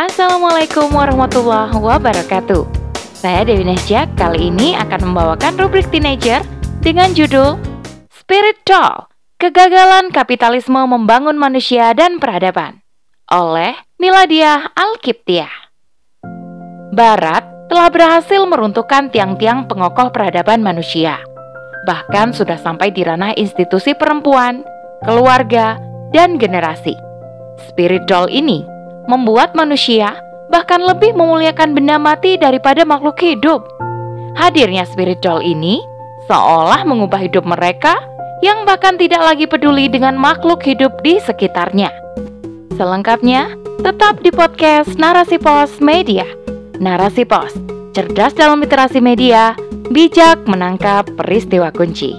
Assalamualaikum warahmatullahi wabarakatuh. Saya Dewi Nesja kali ini akan membawakan rubrik teenager dengan judul Spirit Doll, Kegagalan Kapitalisme Membangun Manusia dan Peradaban oleh Miladia Alkiptiah. Barat telah berhasil meruntuhkan tiang-tiang pengokoh peradaban manusia. Bahkan sudah sampai di ranah institusi perempuan, keluarga, dan generasi. Spirit doll ini membuat manusia bahkan lebih memuliakan benda mati daripada makhluk hidup. Hadirnya spirit doll ini seolah mengubah hidup mereka yang bahkan tidak lagi peduli dengan makhluk hidup di sekitarnya. Selengkapnya, tetap di podcast Narasi Pos Media. Narasi Pos, cerdas dalam literasi media, bijak menangkap peristiwa kunci.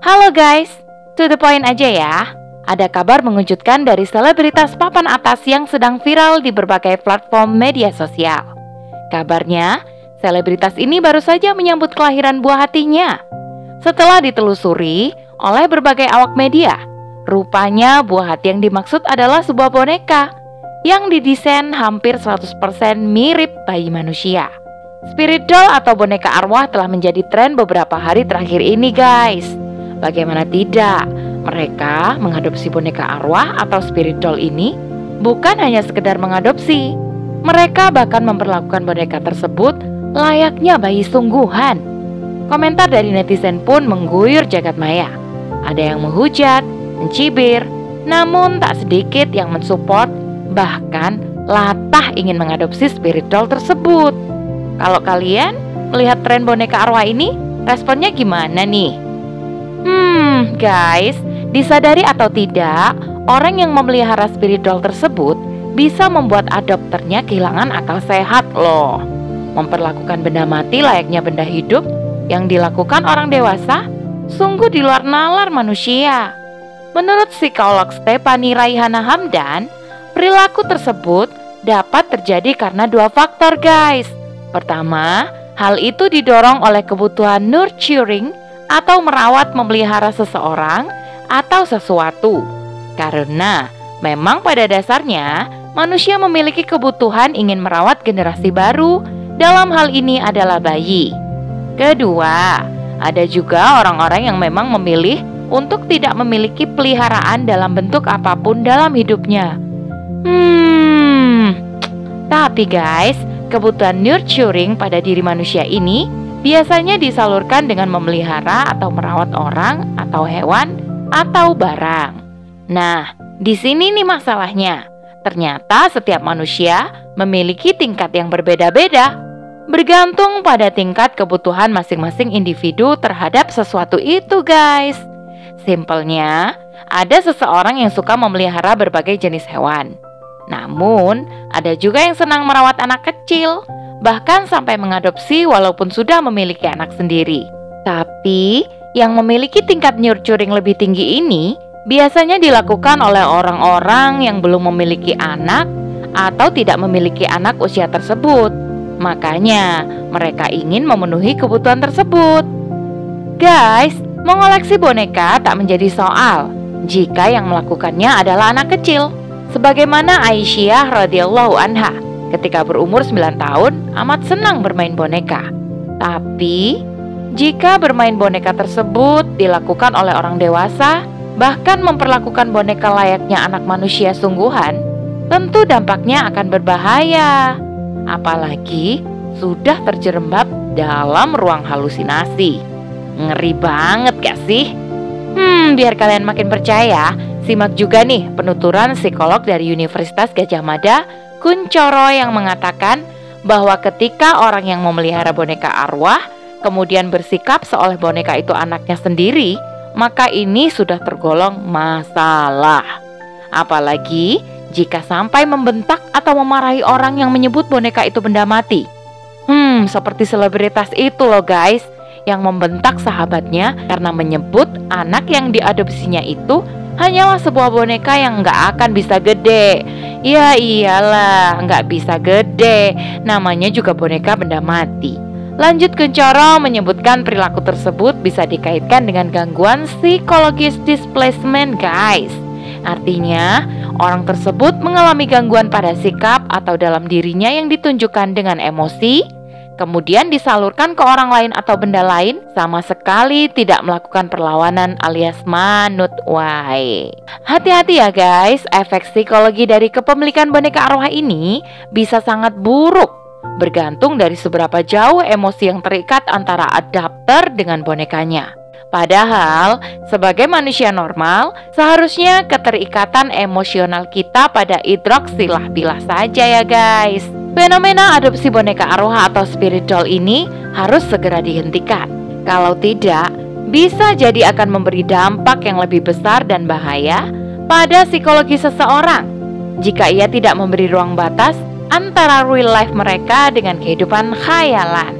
Halo guys, to the point aja ya. Ada kabar mengejutkan dari selebritas papan atas yang sedang viral di berbagai platform media sosial. Kabarnya, selebritas ini baru saja menyambut kelahiran buah hatinya. Setelah ditelusuri oleh berbagai awak media, rupanya buah hati yang dimaksud adalah sebuah boneka yang didesain hampir 100% mirip bayi manusia. Spirit doll atau boneka arwah telah menjadi tren beberapa hari terakhir ini guys. Bagaimana tidak? Mereka mengadopsi boneka arwah atau spirit doll ini bukan hanya sekedar mengadopsi. Mereka bahkan memperlakukan boneka tersebut layaknya bayi sungguhan. Komentar dari netizen pun mengguyur jagat maya. Ada yang menghujat, mencibir, namun tak sedikit yang mensupport bahkan latah ingin mengadopsi spirit doll tersebut. Kalau kalian melihat tren boneka arwah ini, responnya gimana nih? Hmm, guys, Disadari atau tidak, orang yang memelihara spirit doll tersebut bisa membuat adopternya kehilangan akal sehat loh. Memperlakukan benda mati layaknya benda hidup yang dilakukan orang dewasa sungguh di luar nalar manusia. Menurut psikolog Stephanie Raihana Hamdan, perilaku tersebut dapat terjadi karena dua faktor guys. Pertama, hal itu didorong oleh kebutuhan nurturing atau merawat memelihara seseorang atau sesuatu. Karena memang pada dasarnya manusia memiliki kebutuhan ingin merawat generasi baru, dalam hal ini adalah bayi. Kedua, ada juga orang-orang yang memang memilih untuk tidak memiliki peliharaan dalam bentuk apa pun dalam hidupnya. Hmm, tapi guys, kebutuhan nurturing pada diri manusia ini biasanya disalurkan dengan memelihara atau merawat orang atau hewan atau barang. Nah, di sini nih masalahnya. Ternyata setiap manusia memiliki tingkat yang berbeda-beda, bergantung pada tingkat kebutuhan masing-masing individu terhadap sesuatu itu, guys. Simpelnya, ada seseorang yang suka memelihara berbagai jenis hewan. Namun, ada juga yang senang merawat anak kecil, bahkan sampai mengadopsi walaupun sudah memiliki anak sendiri. Tapi, yang memiliki tingkat nurturing lebih tinggi ini biasanya dilakukan oleh orang-orang yang belum memiliki anak atau tidak memiliki anak usia tersebut. Makanya, mereka ingin memenuhi kebutuhan tersebut. Guys, mengoleksi boneka tak menjadi soal jika yang melakukannya adalah anak kecil. Sebagaimana Aisyah radhiyallahu anha ketika berumur 9 tahun amat senang bermain boneka. Tapi jika bermain boneka tersebut dilakukan oleh orang dewasa, bahkan memperlakukan boneka layaknya anak manusia sungguhan, tentu dampaknya akan berbahaya. Apalagi sudah terjerembab dalam ruang halusinasi. Ngeri banget gak sih? Hmm, biar kalian makin percaya, simak juga nih penuturan psikolog dari Universitas Gajah Mada, Kuncoro yang mengatakan bahwa ketika orang yang memelihara boneka arwah kemudian bersikap seolah boneka itu anaknya sendiri, maka ini sudah tergolong masalah. Apalagi jika sampai membentak atau memarahi orang yang menyebut boneka itu benda mati. Hmm, seperti selebritas itu loh guys, yang membentak sahabatnya karena menyebut anak yang diadopsinya itu hanyalah sebuah boneka yang nggak akan bisa gede. Ya iyalah, nggak bisa gede. Namanya juga boneka benda mati. Lanjut Kencoro menyebutkan perilaku tersebut bisa dikaitkan dengan gangguan psikologis displacement guys. Artinya orang tersebut mengalami gangguan pada sikap atau dalam dirinya yang ditunjukkan dengan emosi, kemudian disalurkan ke orang lain atau benda lain, sama sekali tidak melakukan perlawanan alias manut wae. Hati-hati ya guys, efek psikologi dari kepemilikan boneka arwah ini bisa sangat buruk bergantung dari seberapa jauh emosi yang terikat antara adapter dengan bonekanya. Padahal, sebagai manusia normal, seharusnya keterikatan emosional kita pada idroksilah bilah saja ya guys. Fenomena adopsi boneka arwah atau spirit doll ini harus segera dihentikan. Kalau tidak, bisa jadi akan memberi dampak yang lebih besar dan bahaya pada psikologi seseorang jika ia tidak memberi ruang batas antara real life mereka dengan kehidupan khayalan.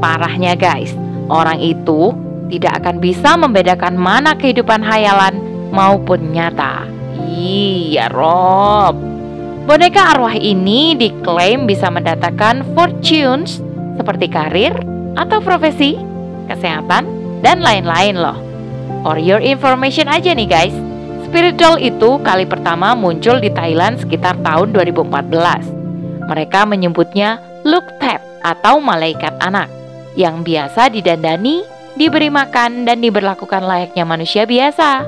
Parahnya guys, orang itu tidak akan bisa membedakan mana kehidupan hayalan maupun nyata. Iya, Rob. Boneka arwah ini diklaim bisa mendatangkan fortunes seperti karir atau profesi, kesehatan, dan lain-lain loh. For your information aja nih guys, Spirit Doll itu kali pertama muncul di Thailand sekitar tahun 2014. Mereka menyebutnya Look Tap atau malaikat anak yang biasa didandani diberi makan dan diberlakukan layaknya manusia biasa.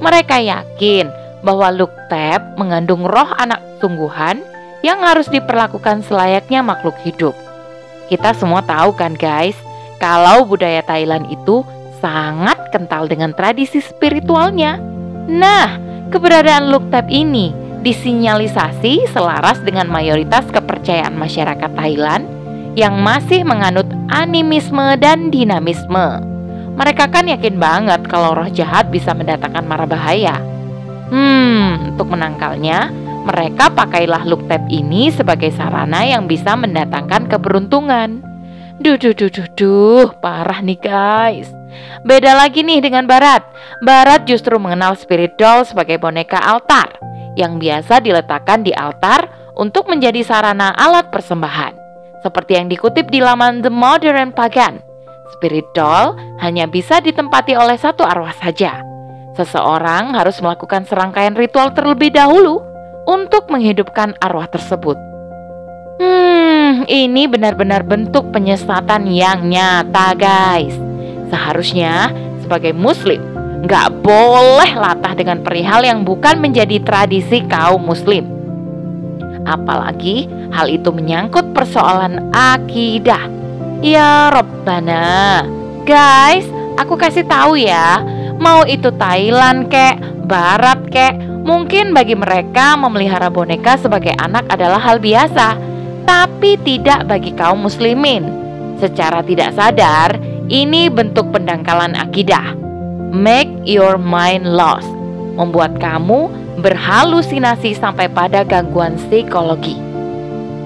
Mereka yakin bahwa Luktep mengandung roh anak sungguhan yang harus diperlakukan selayaknya makhluk hidup. Kita semua tahu kan guys, kalau budaya Thailand itu sangat kental dengan tradisi spiritualnya. Nah, keberadaan Luktep ini disinyalisasi selaras dengan mayoritas kepercayaan masyarakat Thailand yang masih menganut animisme dan dinamisme. Mereka kan yakin banget kalau roh jahat bisa mendatangkan mara bahaya. Hmm, untuk menangkalnya, mereka pakailah look tab ini sebagai sarana yang bisa mendatangkan keberuntungan. Duh, duh, duh, duh, duh, parah nih guys. Beda lagi nih dengan Barat. Barat justru mengenal spirit doll sebagai boneka altar yang biasa diletakkan di altar untuk menjadi sarana alat persembahan seperti yang dikutip di laman The Modern Pagan. Spirit doll hanya bisa ditempati oleh satu arwah saja. Seseorang harus melakukan serangkaian ritual terlebih dahulu untuk menghidupkan arwah tersebut. Hmm, ini benar-benar bentuk penyesatan yang nyata, guys. Seharusnya sebagai muslim, nggak boleh latah dengan perihal yang bukan menjadi tradisi kaum muslim. Apalagi hal itu menyangkut persoalan akidah. Ya Robbana. Guys, aku kasih tahu ya. Mau itu Thailand kek, barat kek, mungkin bagi mereka memelihara boneka sebagai anak adalah hal biasa, tapi tidak bagi kaum muslimin. Secara tidak sadar, ini bentuk pendangkalan akidah. Make your mind lost, membuat kamu berhalusinasi sampai pada gangguan psikologi.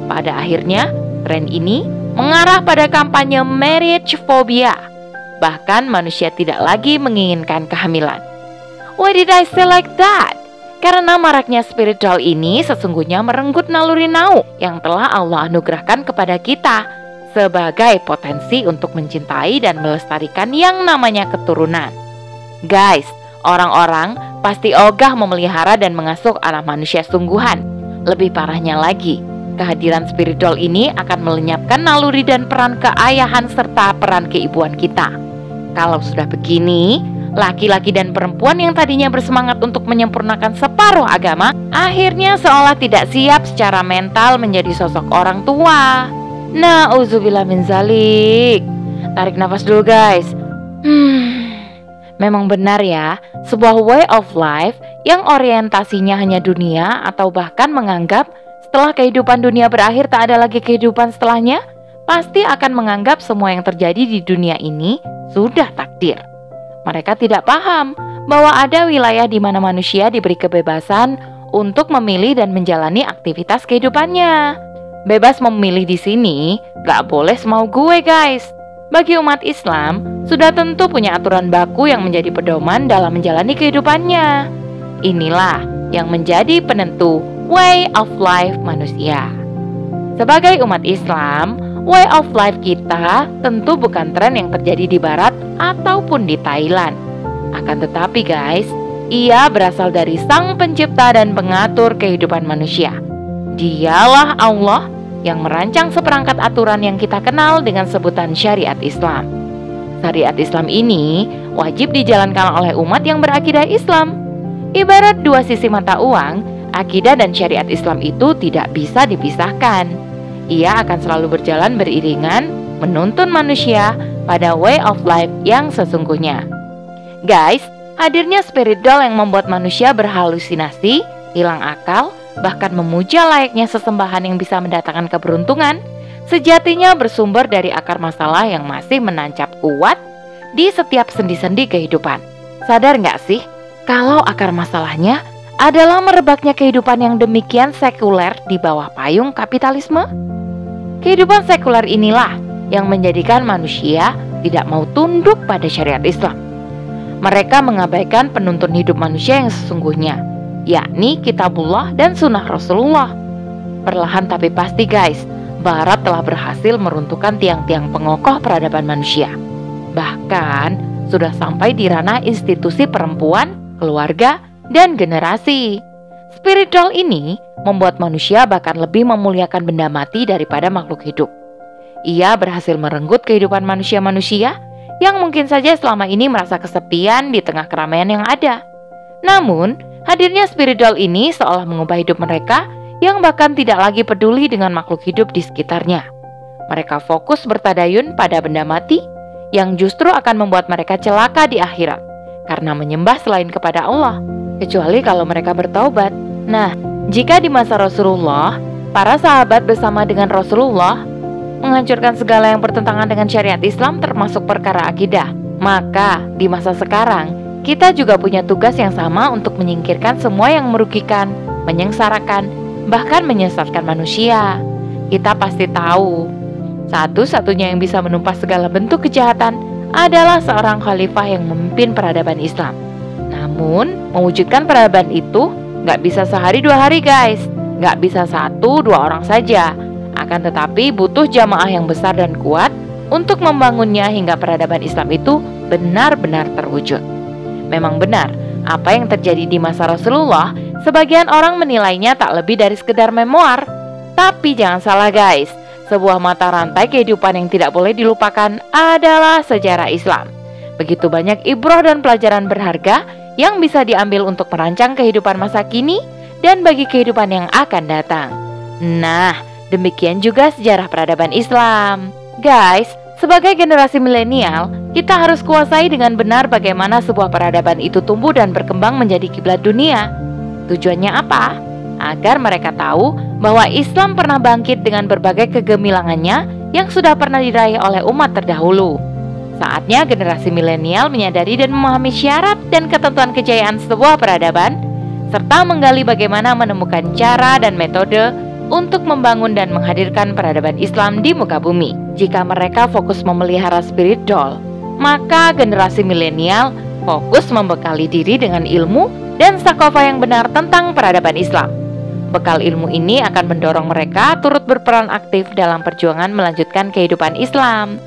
Pada akhirnya, tren ini mengarah pada kampanye marriage phobia. Bahkan manusia tidak lagi menginginkan kehamilan. Why did I say like that? Karena maraknya spiritual ini sesungguhnya merenggut naluri nau yang telah Allah anugerahkan kepada kita sebagai potensi untuk mencintai dan melestarikan yang namanya keturunan. Guys, orang-orang pasti ogah memelihara dan mengasuh anak manusia sungguhan. Lebih parahnya lagi, Kehadiran spiritual ini akan melenyapkan naluri dan peran keayahan serta peran keibuan kita. Kalau sudah begini, laki-laki dan perempuan yang tadinya bersemangat untuk menyempurnakan separuh agama, akhirnya seolah tidak siap secara mental menjadi sosok orang tua. Nah, uzubillah min zalik. Tarik nafas dulu guys. Hmm, memang benar ya, sebuah way of life yang orientasinya hanya dunia atau bahkan menganggap setelah kehidupan dunia berakhir tak ada lagi kehidupan setelahnya, pasti akan menganggap semua yang terjadi di dunia ini sudah takdir. Mereka tidak paham bahwa ada wilayah di mana manusia diberi kebebasan untuk memilih dan menjalani aktivitas kehidupannya. Bebas memilih di sini gak boleh semau gue guys. Bagi umat Islam, sudah tentu punya aturan baku yang menjadi pedoman dalam menjalani kehidupannya. Inilah yang menjadi penentu way of life manusia. Sebagai umat Islam, way of life kita tentu bukan tren yang terjadi di barat ataupun di Thailand. Akan tetapi guys, Ia berasal dari Sang Pencipta dan Pengatur kehidupan manusia. Dialah Allah yang merancang seperangkat aturan yang kita kenal dengan sebutan syariat Islam. Syariat Islam ini wajib dijalankan oleh umat yang berakidah Islam. Ibarat dua sisi mata uang, akidah dan syariat Islam itu tidak bisa dipisahkan. Ia akan selalu berjalan beriringan, menuntun manusia pada way of life yang sesungguhnya. Guys, Hadirnya spirit doll yang membuat manusia berhalusinasi, hilang akal, bahkan memuja layaknya sesembahan yang bisa mendatangkan keberuntungan, sejatinya bersumber dari akar masalah yang masih menancap kuat di setiap sendi-sendi kehidupan. Sadar nggak sih, kalau akar masalahnya adalah merebaknya kehidupan yang demikian sekuler di bawah payung kapitalisme? Kehidupan sekuler inilah yang menjadikan manusia tidak mau tunduk pada syariat Islam mereka mengabaikan penuntun hidup manusia yang sesungguhnya, yakni kitabullah dan sunnah Rasulullah. Perlahan tapi pasti guys, Barat telah berhasil meruntuhkan tiang-tiang pengokoh peradaban manusia. Bahkan sudah sampai di ranah institusi perempuan, keluarga, dan generasi. Spiritual ini membuat manusia bahkan lebih memuliakan benda mati daripada makhluk hidup. Ia berhasil merenggut kehidupan manusia-manusia yang mungkin saja selama ini merasa kesepian di tengah keramaian yang ada. Namun, hadirnya spiritual ini seolah mengubah hidup mereka yang bahkan tidak lagi peduli dengan makhluk hidup di sekitarnya. Mereka fokus bertadayun pada benda mati yang justru akan membuat mereka celaka di akhirat karena menyembah selain kepada Allah, kecuali kalau mereka bertaubat. Nah, jika di masa Rasulullah, para sahabat bersama dengan Rasulullah menghancurkan segala yang bertentangan dengan syariat Islam termasuk perkara akidah. Maka di masa sekarang, kita juga punya tugas yang sama untuk menyingkirkan semua yang merugikan, menyengsarakan, bahkan menyesatkan manusia. Kita pasti tahu, satu-satunya yang bisa menumpas segala bentuk kejahatan adalah seorang khalifah yang memimpin peradaban Islam. Namun, mewujudkan peradaban itu nggak bisa sehari dua hari guys, nggak bisa satu dua orang saja, akan tetapi butuh jamaah yang besar dan kuat untuk membangunnya hingga peradaban Islam itu benar-benar terwujud. Memang benar, apa yang terjadi di masa Rasulullah, sebagian orang menilainya tak lebih dari sekedar memoir. Tapi jangan salah guys, sebuah mata rantai kehidupan yang tidak boleh dilupakan adalah sejarah Islam. Begitu banyak ibroh dan pelajaran berharga yang bisa diambil untuk merancang kehidupan masa kini dan bagi kehidupan yang akan datang. Nah, Demikian juga sejarah peradaban Islam. Guys, sebagai generasi milenial, kita harus kuasai dengan benar bagaimana sebuah peradaban itu tumbuh dan berkembang menjadi kiblat dunia. Tujuannya apa? Agar mereka tahu bahwa Islam pernah bangkit dengan berbagai kegemilangannya yang sudah pernah diraih oleh umat terdahulu. Saatnya generasi milenial menyadari dan memahami syarat dan ketentuan kejayaan sebuah peradaban, serta menggali bagaimana menemukan cara dan metode untuk membangun dan menghadirkan peradaban Islam di muka bumi. Jika mereka fokus memelihara spirit doll, maka generasi milenial fokus membekali diri dengan ilmu dan sakofa yang benar tentang peradaban Islam. Bekal ilmu ini akan mendorong mereka turut berperan aktif dalam perjuangan melanjutkan kehidupan Islam.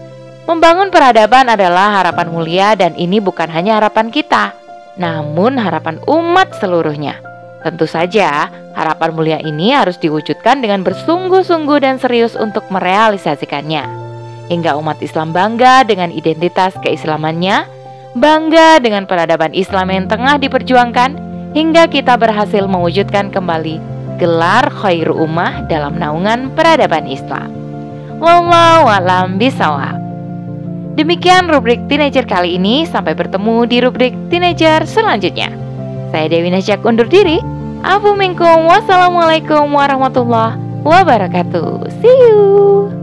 Membangun peradaban adalah harapan mulia dan ini bukan hanya harapan kita, namun harapan umat seluruhnya. Tentu saja, harapan mulia ini harus diwujudkan dengan bersungguh-sungguh dan serius untuk merealisasikannya. Hingga umat Islam bangga dengan identitas keislamannya, bangga dengan peradaban Islam yang tengah diperjuangkan, hingga kita berhasil mewujudkan kembali gelar khairu ummah dalam naungan peradaban Islam. Wallahu alam bisawab. Demikian rubrik teenager kali ini, sampai bertemu di rubrik teenager selanjutnya. Saya Dewi Nasyak undur diri. Afu minkum. Wassalamualaikum warahmatullahi wabarakatuh. See you.